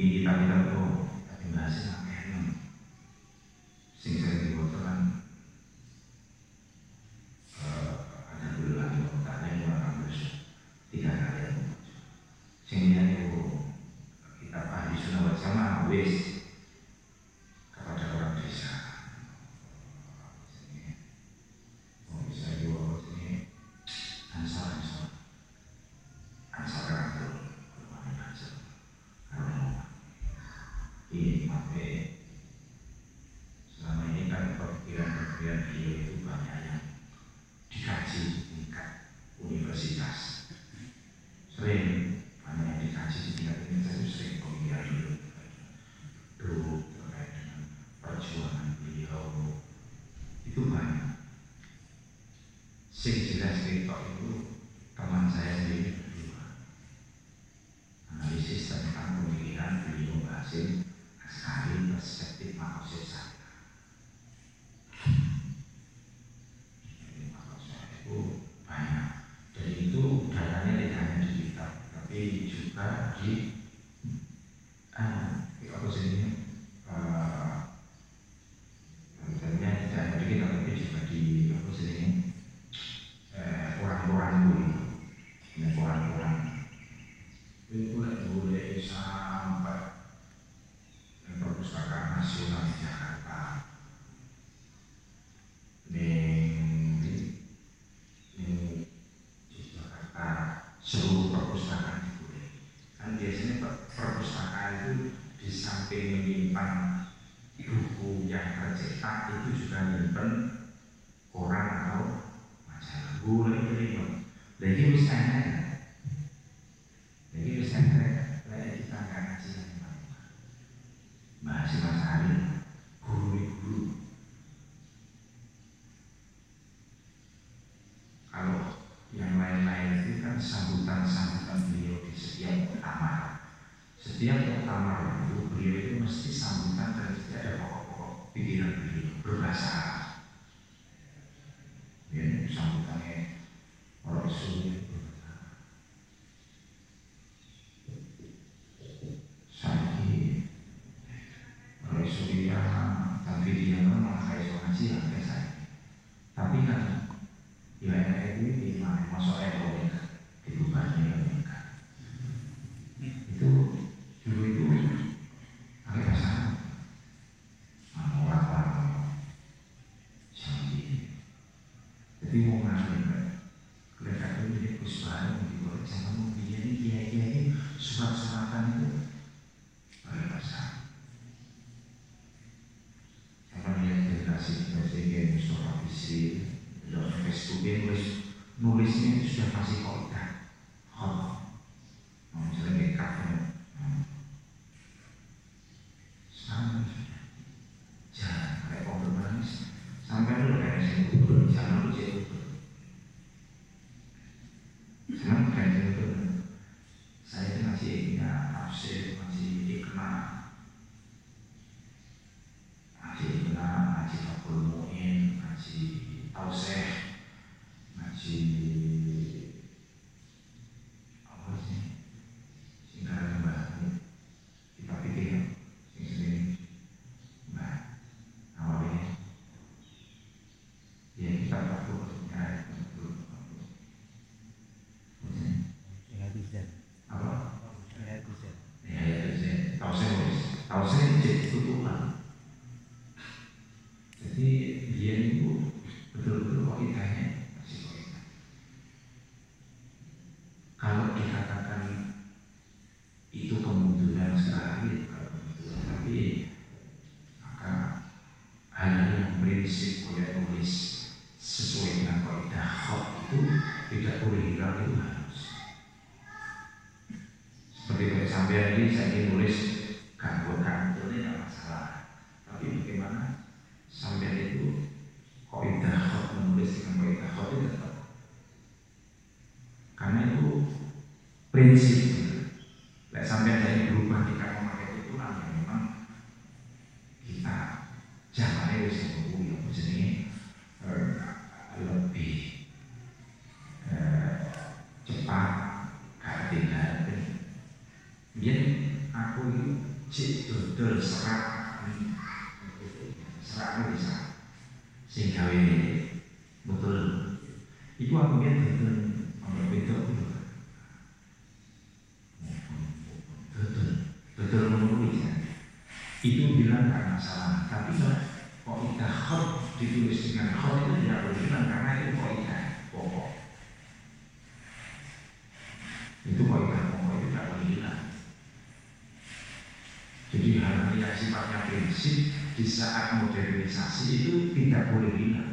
Oh, kita di Kalimantan tapi masih time. 努力先选那些好的。itu tepat. Karena itu prinsip. Lek sampai dari berubah kita memakai aturan yang memang kita jangan harus nunggu yang jenenge lebih eh, cepat gak tinggal biar aku ini cek dodol serak serak bisa sehingga ini masjid di saat modernisasi itu tidak boleh hilang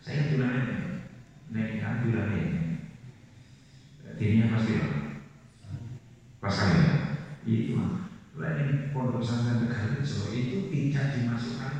saya tulangannya naikkan tulangannya dirinya pasti lah pasalnya itu lah lain pondok pesantren negara itu tidak dimasukkan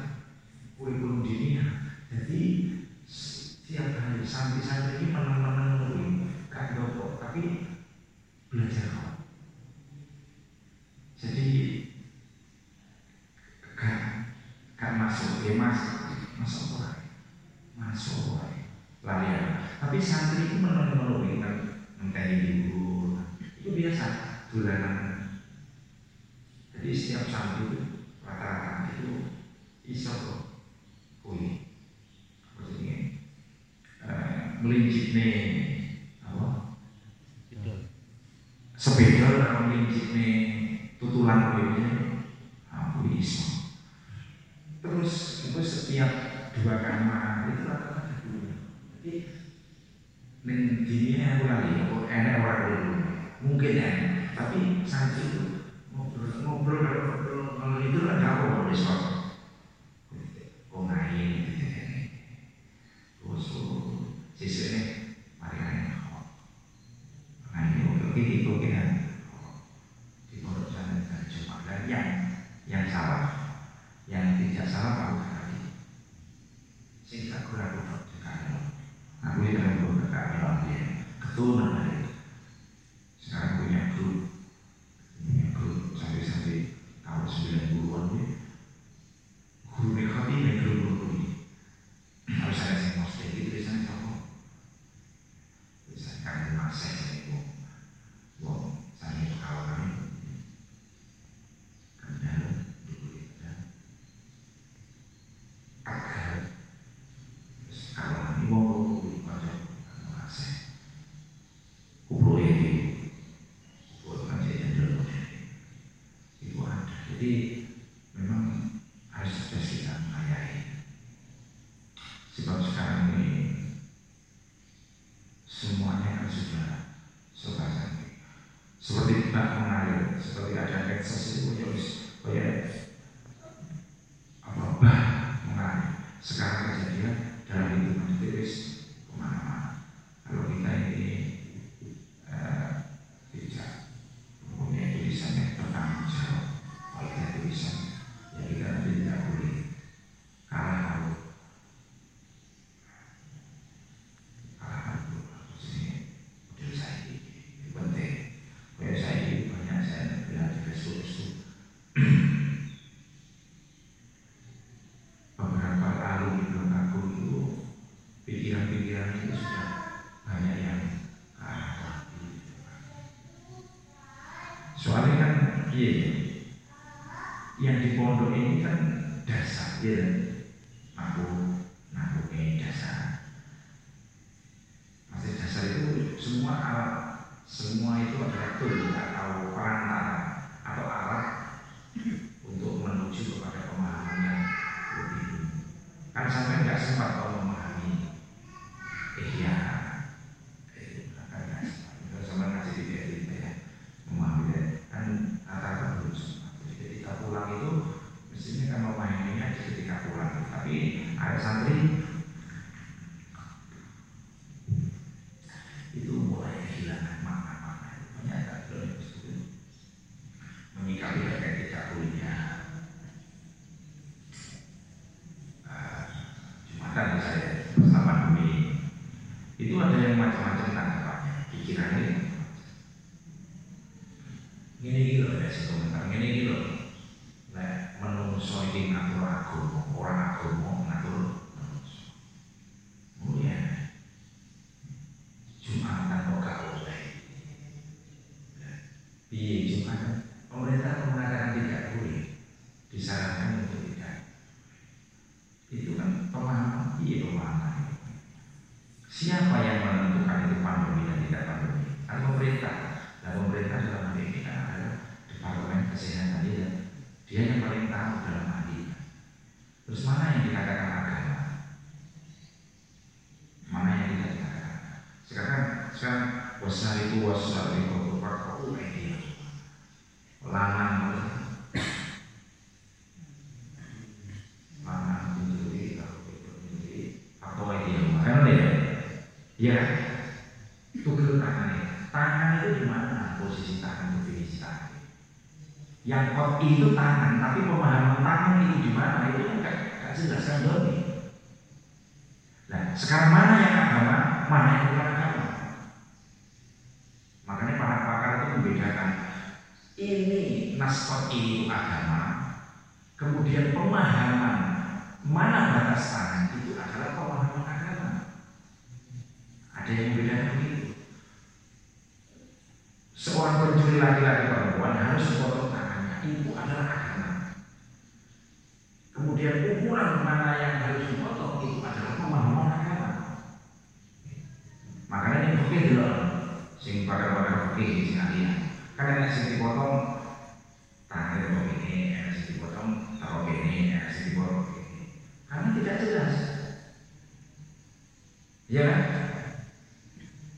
tona piye yang di pondok ini kan dasar ya aku Tahu dalam hal ini. Terus mana yang dikatakan agama? Mana yang tidak dikatakan? Sekarang sekarang wasal itu wasal itu kau dia. Lanang lanang mencuri kalau mencuri atau dia kan dia ya tuker tangannya tangan itu di mana posisi tangan definisi tangan yang kot itu tangan tapi pemahaman tangan itu di mana itu kan gak, jelas kan doni nah sekarang mana yang agama mana yang bukan agama? Makanya para pakar itu membedakan ini naskot itu agama kemudian pemahaman mana batas tangan itu adalah pemahaman agama ada yang membedakan begitu seorang pencuri laki-laki perempuan harus memotong tangannya itu adalah agama kemudian ukuran mana yang harus dipotong itu adalah pemahaman agama makanya ini fikih dulu sing pakar-pakar fikih sing ahlinya karena yang sing dipotong tangan itu ini yang sing dipotong taruh ini yang sing dipotong ini karena tidak jelas ya kan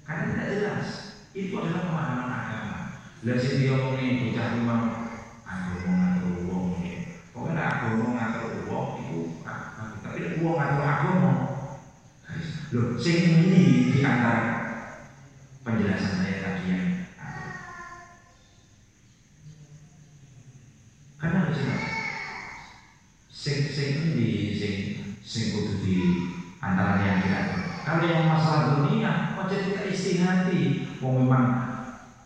karena tidak jelas itu adalah pemahaman agama lihat sing diomongin bocah memang agama ngatur wong pokoknya agama ngatur wong itu tapi wong ngatur agama loh sing ini di antara penjelasan saya tadi yang karena harus sing sing di sing sing kudu di antara yang diatur kalau yang masalah dunia wajib kita istihati. Mau memang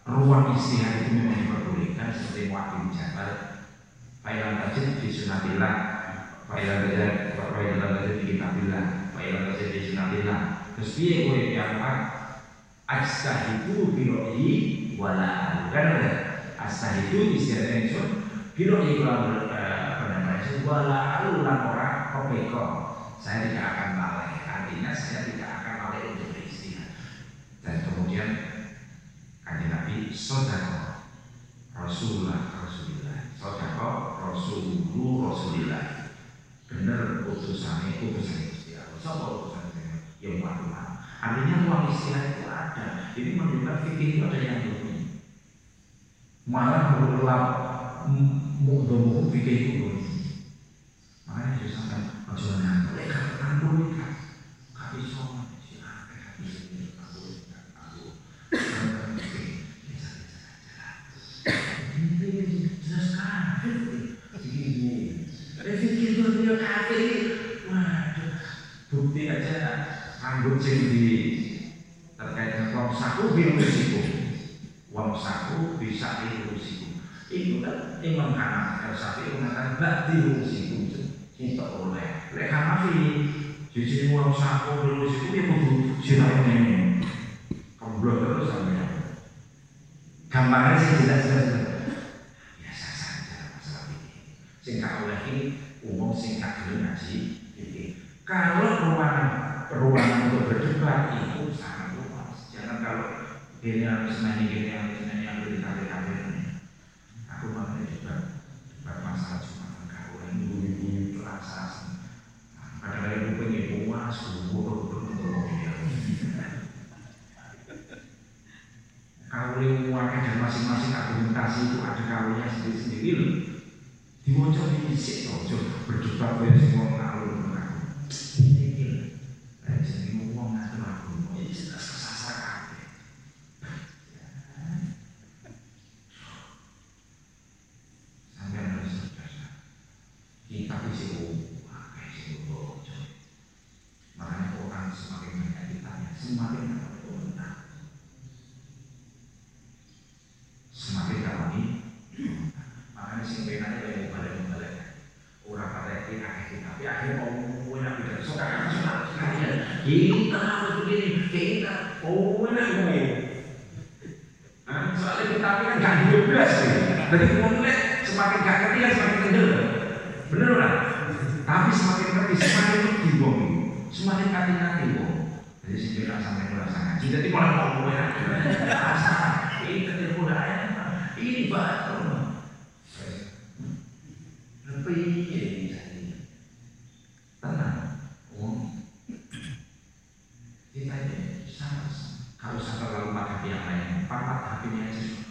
ruang istihad itu memang diperbolehkan seperti waktu di jabal. Failan tajid di sunatillah Failan tajid Failan tajid di kitabillah Failan tajid di sunatillah Terus dia gue yang Astahidu biro'i wala Kan ada Astahidu istihad itu Biro'i wala Apa namanya? Wala alulan orang Kopeko Saya tidak akan lalai Artinya saya tidak akan lalai untuk beristihad Dan kemudian Kanjeng Nabi Sodako Rasulullah Rasulullah Sodako Rasulullah Rasulullah Bener utusannya Gusti Allah. Siapa utusannya? Yang waktu Artinya ruang istirahat itu ada. Ini menunjukkan fikih itu ada yang bunyi Malah berulang Mudah-mudah fikih itu bunyi Makanya sampai Maksudnya Mereka Kami semua Silahkan Kami semua Aku jelas kafir begini Fikir itu dia kafir waduh bukti aja rambut sing di terkait dengan uang saku bil risiko. Uang saku bisa bil risiko. Itu kan Imam Hanafi Syafi'i mengatakan bakti risiko. Kita oleh. Lek di sini uang saku bil risiko dia kudu siapa ini kemblok terus sampai gambarnya sih jelas-jelas biasa saja masalah ini. Singkat oleh ini umum singkat dulu ini kalau ruangan ruangan untuk berdebat itu sangat luas. Jangan kalau gini gini harus nanya yang kafir aku makanya juga debat masalah cuma kau yang ibu-ibu terasa. Kadang-kadang ibu pengen puas subuh untuk kauli warga dan masing-masing argumentasi itu ada kaulinya sendiri-sendiri loh. Di sini ojo berdebat dengan semua begini, kita oh enak gue. Nah, soalnya kita kan gak hidup belas sih. Jadi umumnya semakin gak ngerti ya semakin tenggel. Bener lah. Tapi semakin ngerti, semakin ngerti wong. Semakin kati kati bom. Jadi sih dia sampai merasa ngaji. Jadi kalau ngomongnya, merasa ini ketemu dah Ini pak. para hakimnya itu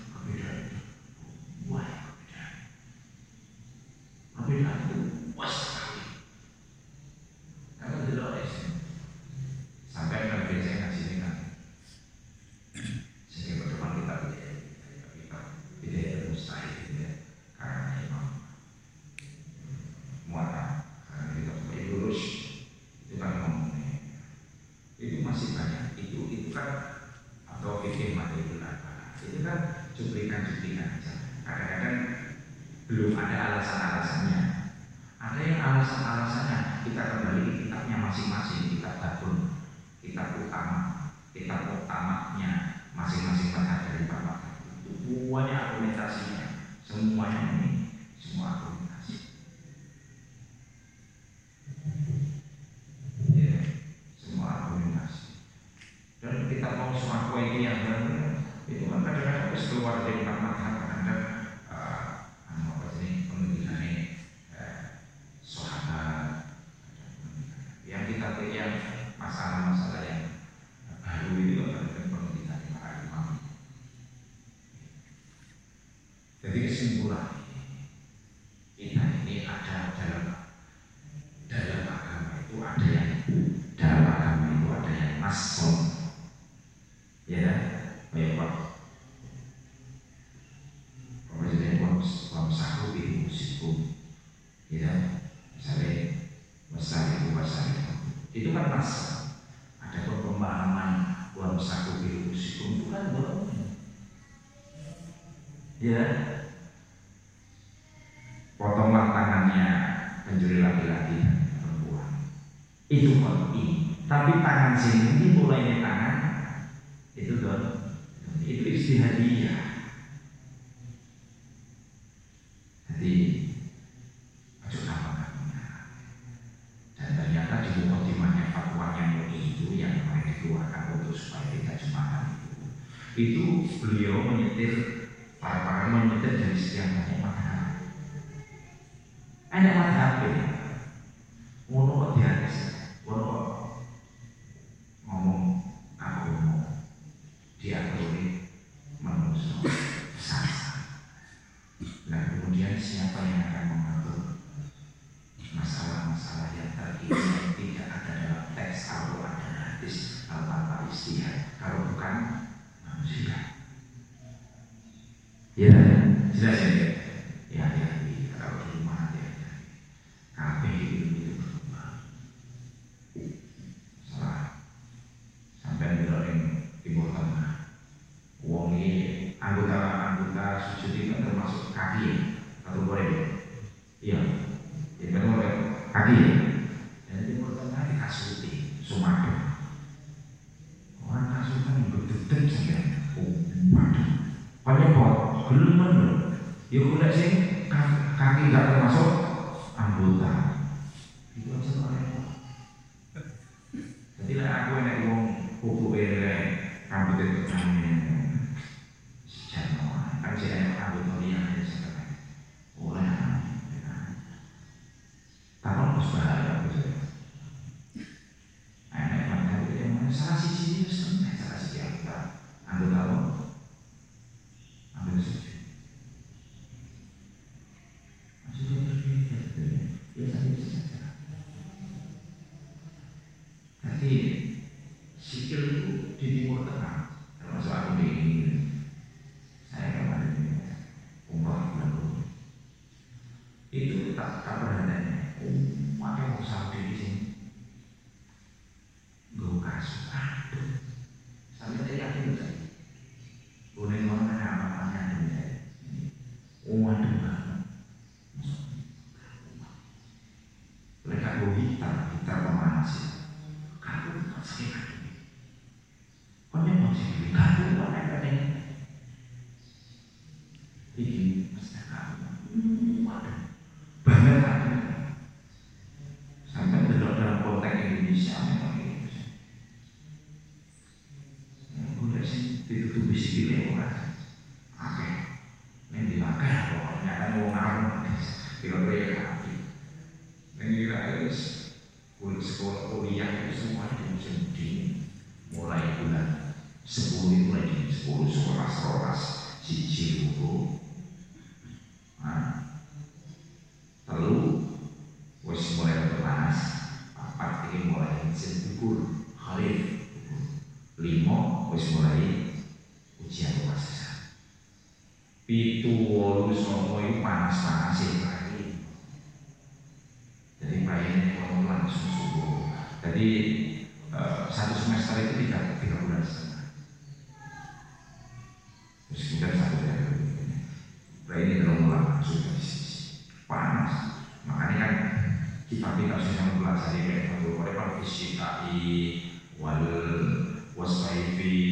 itu maka kadang-kadang harus keluar dari kamar kan? kehidupan ini tapi tangan sini ini mulai siapa yang akan mengatur masalah-masalah yang terkini tidak ada dalam teks atau ada hadis atau apa istihad? Kalau bukan manusia. Ya jelas ya Abraham. Pitu wolu songo itu panas panas lagi jadi bayarnya kalau langsung subuh. Jadi eh, satu semester itu tiga tiga bulan setengah. Terus kemudian satu hari ini. Belum mulai sudah di sisi panas. Makanya kan kita kita sudah mempelajari kayak itu oleh fisikai wal wasaifi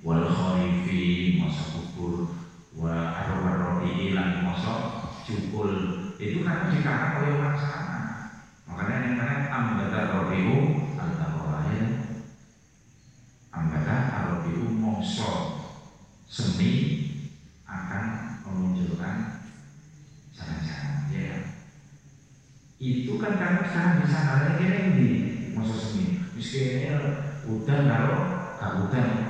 wal kharifi masa kubur wa arwarobi lan masa cukul. Itu kan dikarang oleh orang sana. Makanya yang mana ambata robiu al-tawaraya ambata robiu mongso seni akan memunculkan jalan-jalan ya. Itu kan karena sekarang di sana ada kira di masa semi misalnya udah kalau gak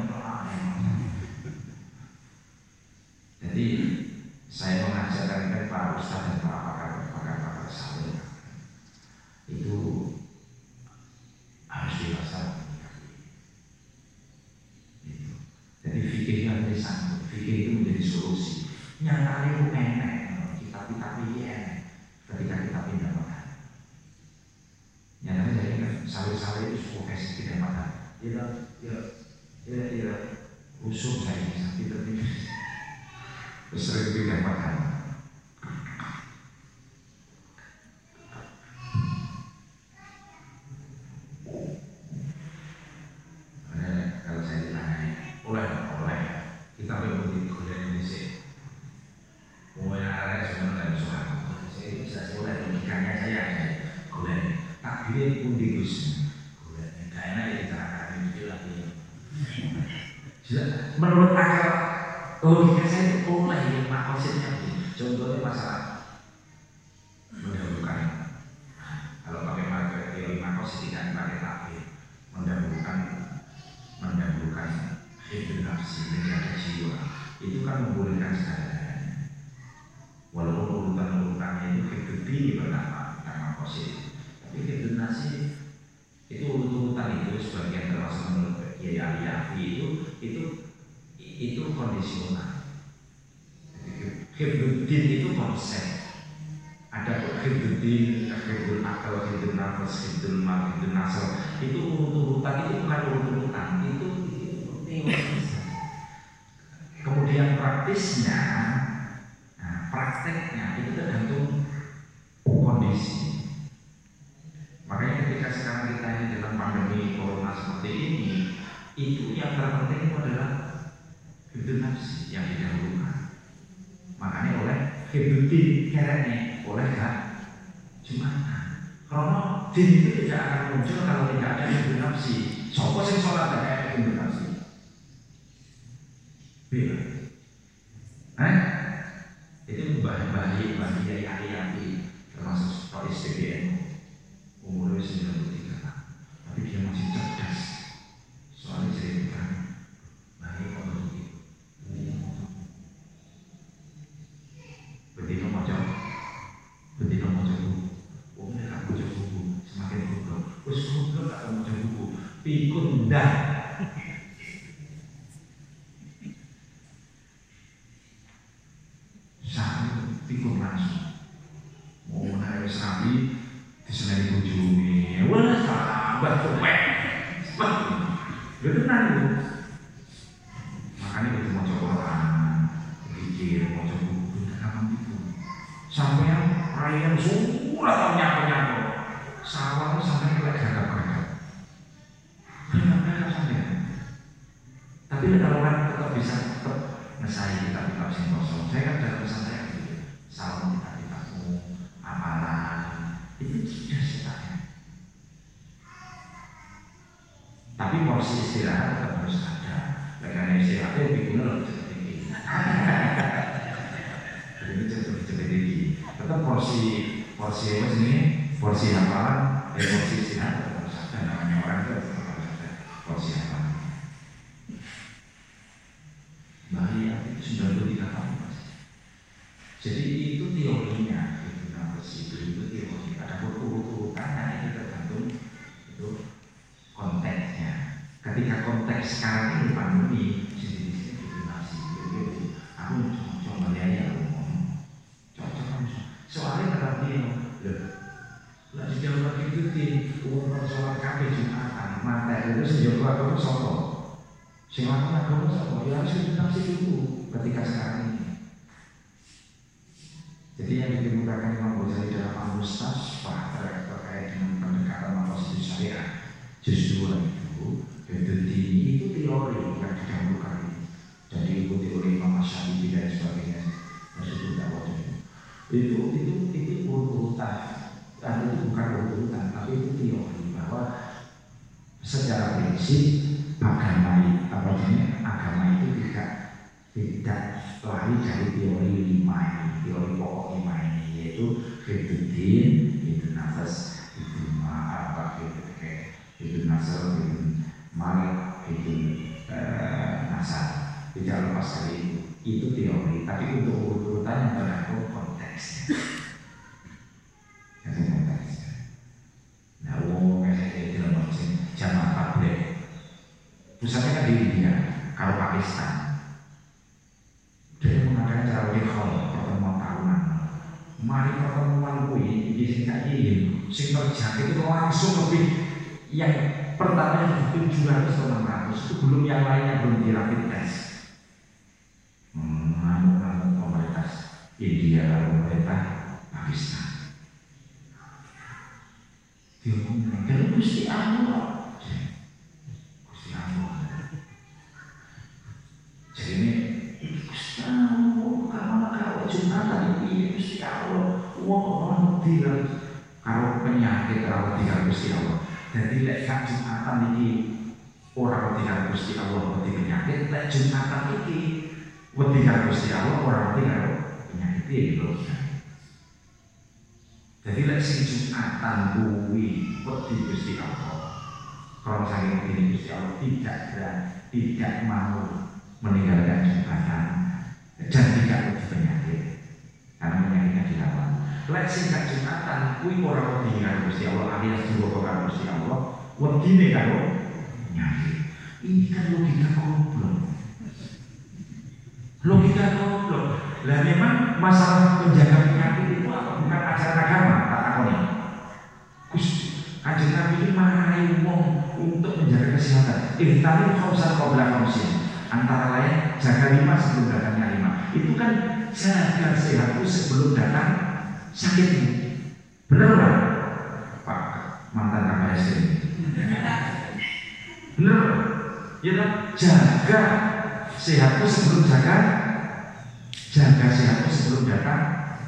menurut akal logika saya itu boleh yang mahal maksudnya contohnya masalah Hiduddin itu konsep. Ada Hiduddin, Hidul Akal, Hidul Nafas, Hidul Mal, Nasr itu urut-urutan itu bukan urut-urutan itu, teori kemudian praktisnya nah, prakteknya itu tergantung kondisi. Makanya ketika sekarang kita ini dalam pandemi corona seperti ini itu yang terpenting adalah hidup nafsi yang didahulukan makanya oleh hidupi kerene oleh gak jumatan karena din itu tidak akan muncul kalau tidak ada hidup nafsi. Sopo sing sholat? ada people die sholat kafe jumatan, mata itu sejauh aku sopo. Silakan agama sama ya harus nafsi dulu ketika sekarang ini. Jadi yang dikemukakan Imam Ghazali dalam Al-Mustasfa terkait dengan pendekatan maqasid syariah justru itu Bedudi itu teori yang didahulukan. Dan diikuti oleh Imam Syafi'i dan sebagainya. Rasul dakwah itu itu itu urutan dan itu bukan urutan tapi itu teori bahwa secara prinsip agama itu apa namanya agama itu tidak tidak lari dari teori lima ini teori pokok lima ini yaitu hidudin itu nafas ma apa itu kayak itu nasal itu nasal tidak lepas dari itu. Itu teori tapi untuk urut-urutan yang tergantung konteksnya. Nah kayak dalam pusatnya kan di India kalau Pakistan mari pertemuan kui di sini ingin sing terjadi itu langsung lebih yang pertama yang 700 atau 600 itu belum yang lainnya belum di rapid test mengamuk-ngamuk pemerintah India dan pemerintah Pakistan. Diomongin kalau Gusti Allah ngerti kalau penyakit rawat tinggal Gusti Allah. Jadi lek gak Jumatan ini orang tinggal Gusti Allah wedi penyakit lek Jumatan ini wedi karo Gusti Allah orang tinggal penyakit. Ini lho jadi lek sing Jumatan kuwi wedi Gusti Allah kalau saya ini Gusti Allah tidak tidak mau meninggalkan Jumatan. Dan tidak wedi penyakit karena penyakitnya dilawan lek sing gak Jumatan kuwi ora wedi karo Gusti Allah alias juga karo Gusti Allah wedine karo penyakit ini kan logika goblok logika goblok lah memang masalah menjaga penyakit itu apa bukan ajaran agama tak takoni Gusti Kanjeng Nabi ini marahi wong untuk menjaga kesehatan. Ihtari khamsan qabla khamsin. Antara lain jaga lima sebelum datangnya lima. Itu kan jaga sehatku sebelum datang sakitmu. Benar nggak? Pak mantan kabar ini. Benar? Ya kan? Jaga sehatku sebelum jaga jaga sehatku sebelum datang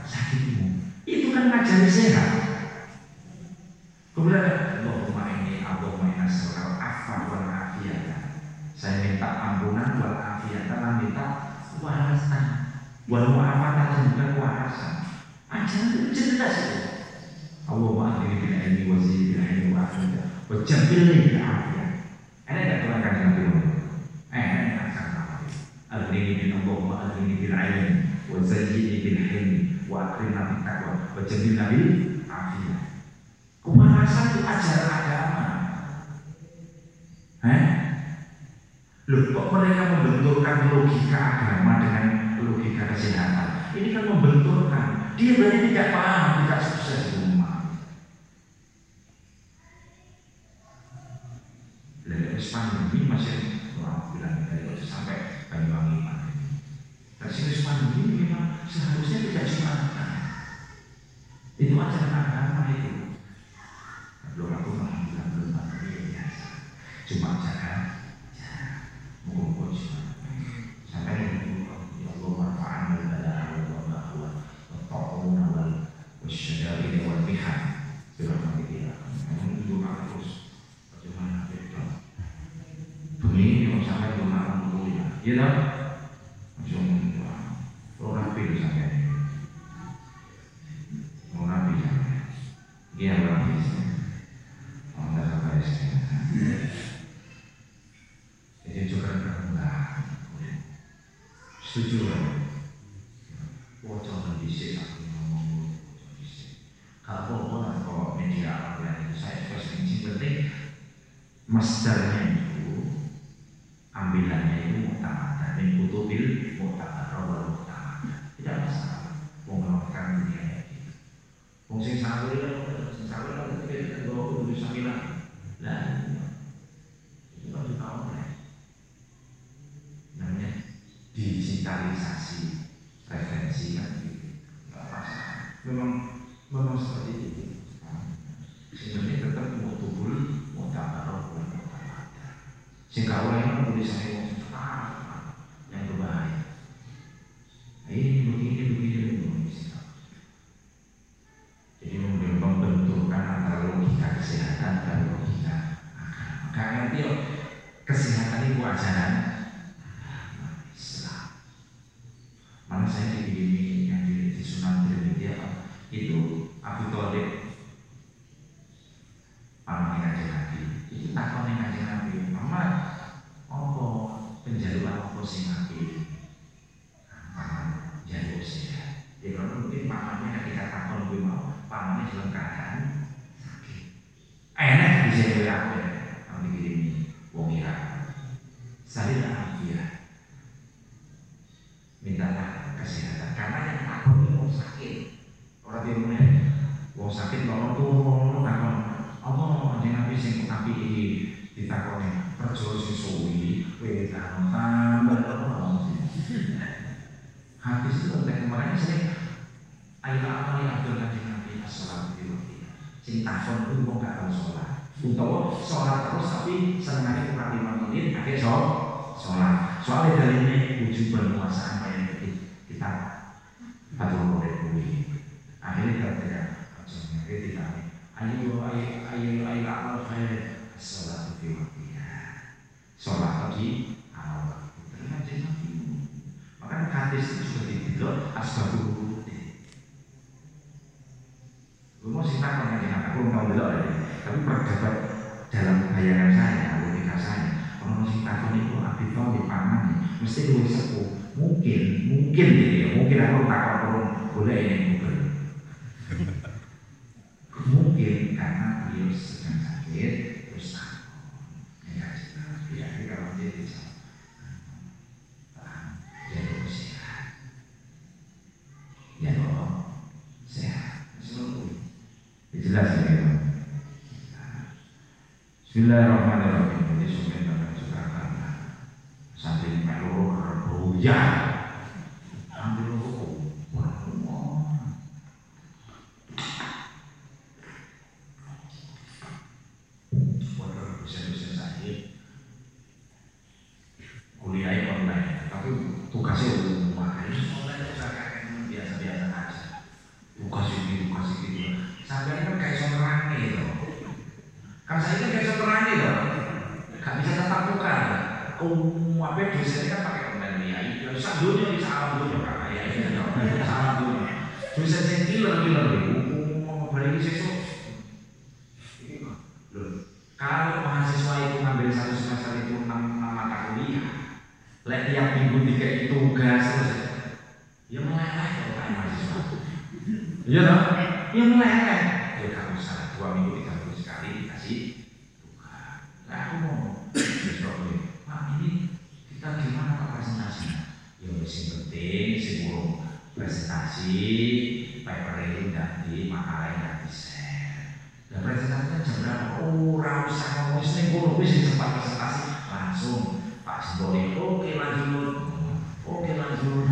sakitmu. Itu kan ngajari sehat. Kemudian Allahumma ini Allahumma inna sallallahu afa wal afiyata. Saya minta ampunan wal afiyata minta warasan. Wal mu'afatan dan juga warasan. Ajaran itu jelas itu. Allahumma akhiri bil ilmi wa zidi bil ilmi wa afiyata. Wa jabili bil afiyat. Ada tidak Tuhan kan Nabi? Eh, ada tak sama Akhiri bil Allahumma akhiri bil ilmi wa zidi bil ilmi wa akrimna bil taqwa wa jabili bil afiyat. Kewarasan itu ajaran agama. Eh? Loh, kok mereka membenturkan logika agama dengan logika kesehatan? Ini kan membenturkan. Dia berarti tidak paham, tidak sukses di rumah. Lalu pandemi masih wah, bilang dari sampai Banyuwangi. Dan sini pandemi memang seharusnya tidak cuma itu ajaran agama itu belum aku alhamdulillah belum tapi biasa cuma jaga mengumpul cuma sampai itu ya Allah manfaat daripada Allah bahwa ta'awun wal wasyadari wal bihan birahmatika namun itu terus bagaimana itu Wocok dhisik aku ngomong dhisik. Kalau nanti kalau media apa itu saya terus yang penting masdarnya itu ambilannya itu mutamadah min kutubil mutamadah wal mutamadah tidak masalah mau melakukan dunia gitu wong sing sawi sing sawi kan kita bawa kudu sambilan lah itu kan juga oleh namanya digitalisasi referensi kan gitu nggak masalah memang memang seperti itu sebenarnya tetap mau tubul mau takarok mau takarok sehingga orang yang tulisannya mau yang berbahaya Nah, ini begini begini begini jadi membenturkan antara logika kesehatan dan logika agama gak ngerti loh kesehatan itu ajaran Islam mana saya di yang di, di Sunan Trinity apa itu Abu Thalib pamannya kanjeng Nabi itu takonnya kanjeng Nabi Mama apa penjaluan apa sing Nabi paman jaluk sehat ya kalau mungkin pamannya ketika takon gue mau pamannya dalam keadaan sakit enak bisa gue aku ya kalau dikirimi wong Irak saya afiat mintalah kesehatan karena yang takut itu mau sakit orang dia mulai mau sakit kalau tuh mau takut apa ada nabi sing tapi ditakoni perjual si suwi wedan tambah apa habis itu udah kemarin saya ayo apa nih Abdul Nabi di sing itu gak tahu sholat utawa sholat terus tapi kurang lima menit akhirnya sholat sholat soalnya dari ini yang kita boleh bui akhirnya kita tidak tidak ayo ayo ayo ayo sholat di waktunya sholat di awal waktu terima nabi maka hadis itu juga dibilang asbabul wurudi gue mau sih takut nanti aku nggak tahu dulu tapi perdebat dalam bayangan saya logika saya kalau masih takut itu abi tahu di pangan mesti dua sepuh. Mungkin mungkin ya mungkin aku takut perlu boleh ini mungkin karena beliau sedang sakit terus takut ya ya kalau dia bisa jalur sehat jalur sehat seluruh jelas ya Bismillahirrahmanirrahim. Jadi sudah dapat sudah karena Sambil melu hujan Ambil hukum Waduh bisa-bisa sakit Kuliahnya online Tapi tugasnya udah rumah Ini online itu kakak biasa-biasa aja Tugas ini, tugas ini Sampai kan kayak somerangi gitu kan saya kan kayak seterani loh gak bisa tetap muka um apa dosennya kan pakai online ya ya bisa dunia bisa alam dunia kakak ya ini bisa alam dunia dosen saya killer killer itu mau balik sesuk kalau mahasiswa itu ngambil satu semester itu enam enam mata kuliah lek tiap minggu tiga itu tugas terus ya meleleh kalau kayak mahasiswa iya dong ya meleleh ya kamu salah dua minggu tiga minggu sekali dikasih tugas nah aku mau besok nih pak ini kita gimana pak presentasinya ya wis sing penting sing burung presentasi paper ini ganti makalah yang ganti share dan presentasinya jam berapa oh usah ngomong sing burung wis sing sempat presentasi langsung pak Sembori oke lanjut oke lanjut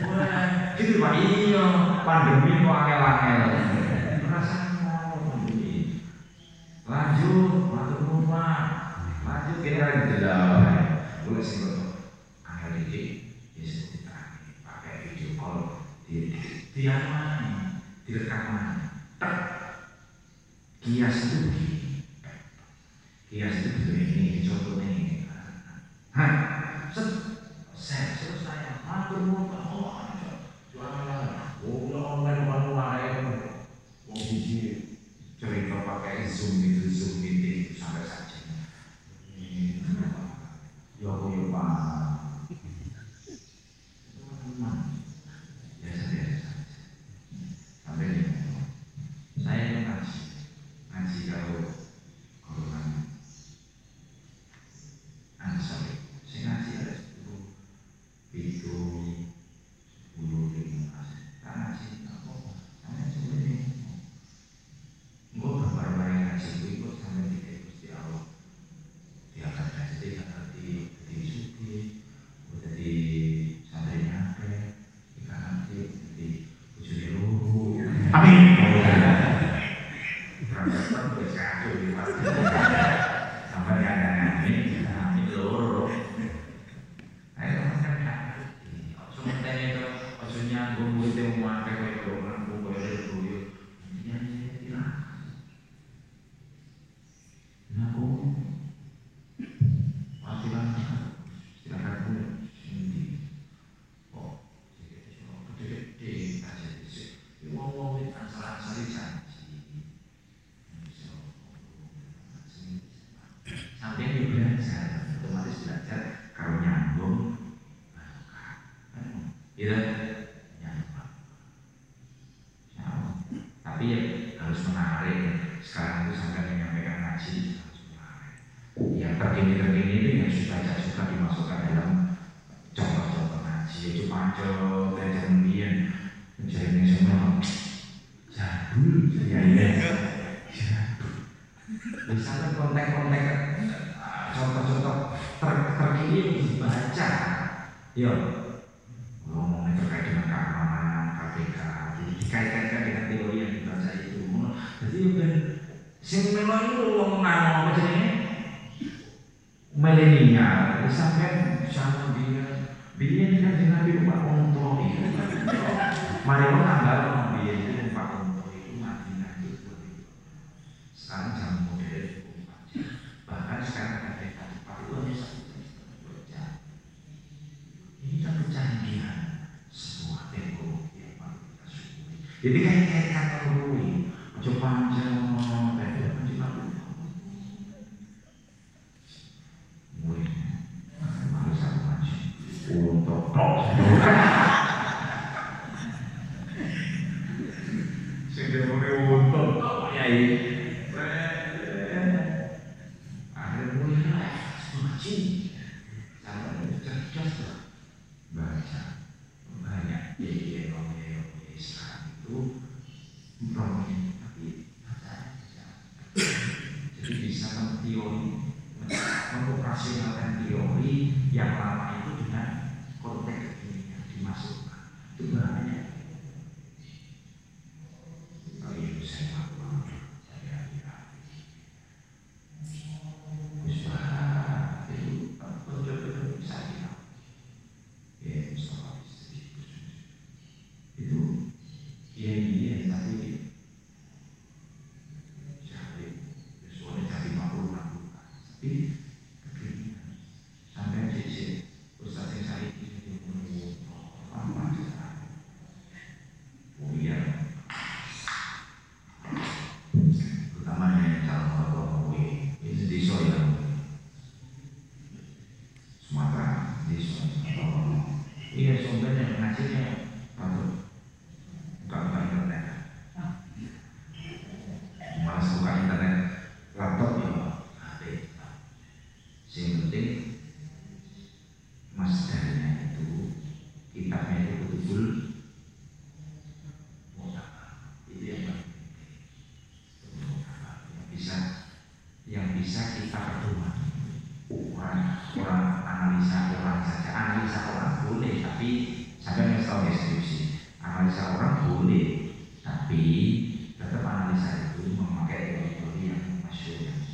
wah gitu pak iya pandemi kok angel-angel perasaan mau pandemi lanjut lanjut rumah lanjut kini lagi jelas boleh sih betul angel ini bisa diterangin pakai video call di di mana direkam mana tek kias itu begini kias itu begini contohnya Umum, persoalan. Yeah. a yang bisa kita perdomani ukuran orang analisa orang saja. Analisa orang boleh tapi saya nggak tahu deskripsi analisa orang boleh tapi tetap analisa itu memakai teori-teori yang masuk.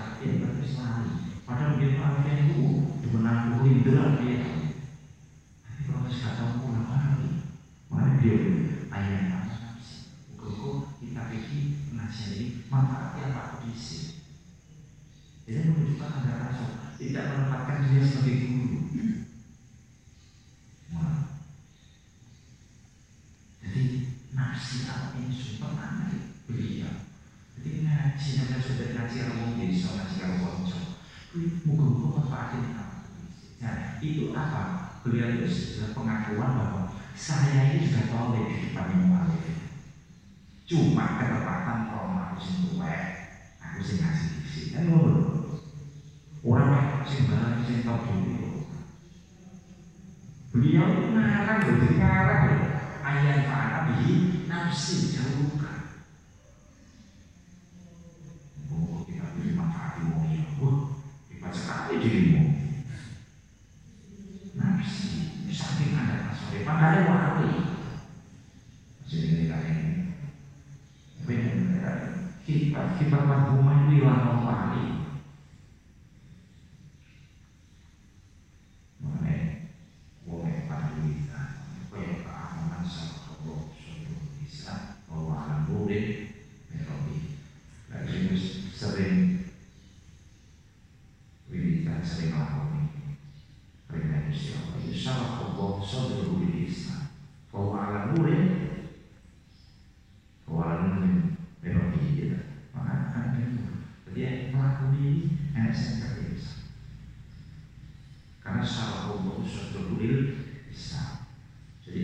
sakit katresnaan padahal dia maafnya itu uh, menangguh indera dia. Tapi kalau harus kata pulang lagi. Mana dia ayah nafsu kok kita pergi nasihati maka yang tak bisa jadi menunjukkan ada rasa tidak menempatkan dia sebagai guru. beliau itu sudah pengakuan bahwa saya ini sudah tahu di depan yang lain. Cuma ketepatan trauma aku sing tua aku sih ngasih isi kan ngono. Orang lah sih barang sih tahu dulu beliau itu ngarang beliau ngarang loh ayat para bihi nafsi jauh. Jadi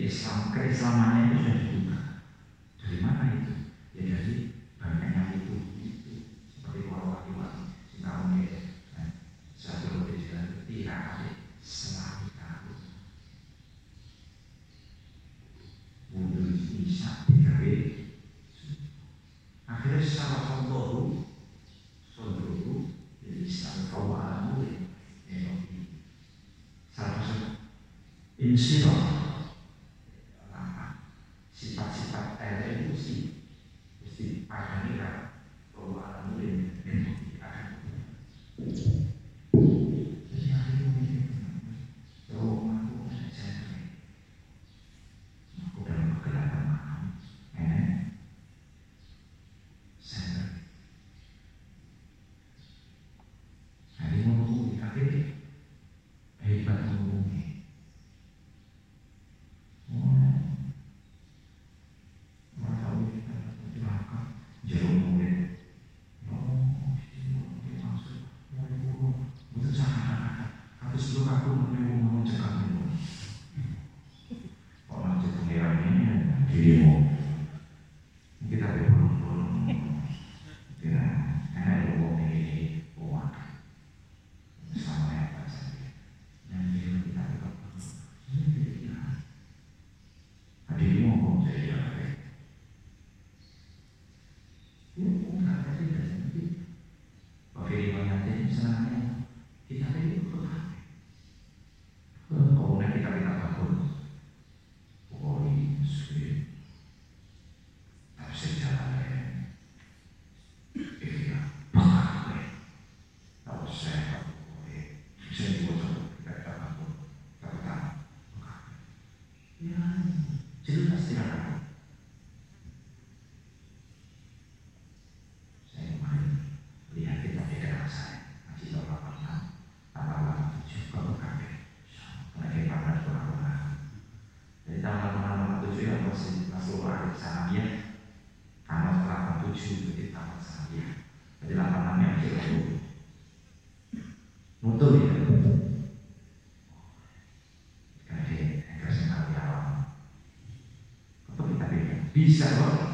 Islam keislamannya 你知道。B 社の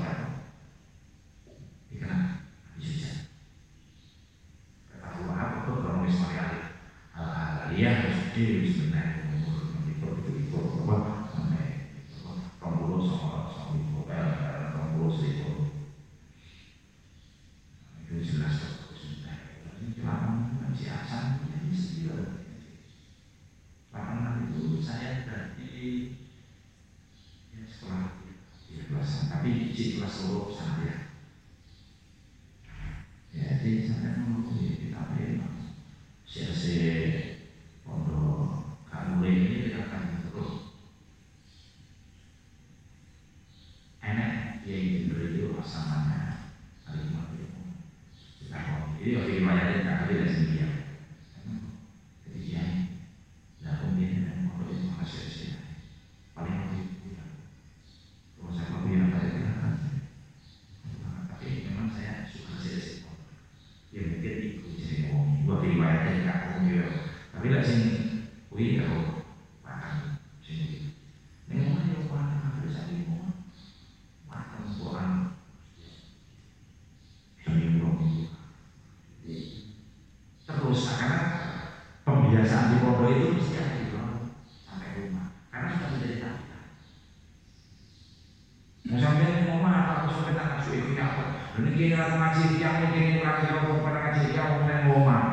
Rata ngaji yang ini lagi ngomong pada ngaji yang yang ngomong.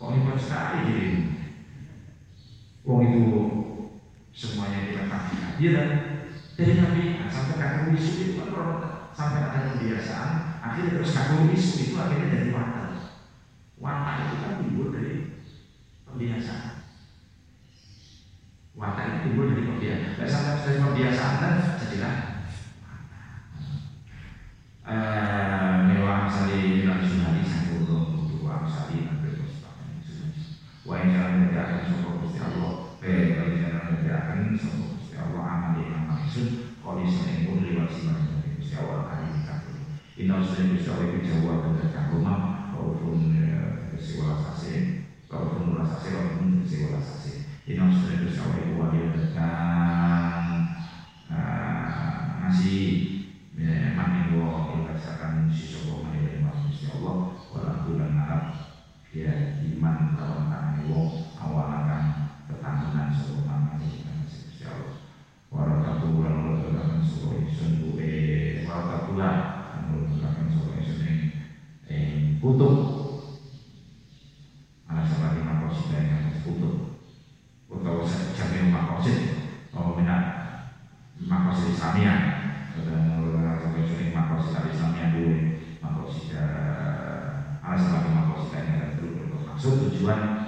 Kok hebat sekali jadi. Wong itu semuanya dilengkapi. Iya kan? Dari Nabi sampai kagum isu itu kan kalau sampai ada kebiasaan, akhirnya terus kagum isu itu akhirnya dari watak. Watak itu kan timbul dari kebiasaan. Watak itu timbul dari kebiasaan. Dan sampai dari kebiasaan kan jadilah maksud kondisi yang pun lewat simak Gusti Allah kali ini kabul. Inna usulnya Gusti Allah itu jawab dan kagumah, walaupun Gusti Allah sasi, walaupun ulah sasi, walaupun Gusti Allah sasi. Wabarakatuh. Warahmatullahi wabarakatuh. Warahmatullahi wabarakatuh. Eh, kutub ala sabari makosid yang kutub utawa jami makosid atau minat makosid Islamiyah dan sampai sering makosid Islamiyah dulu makosid ala sabari makosid yang maksud tujuan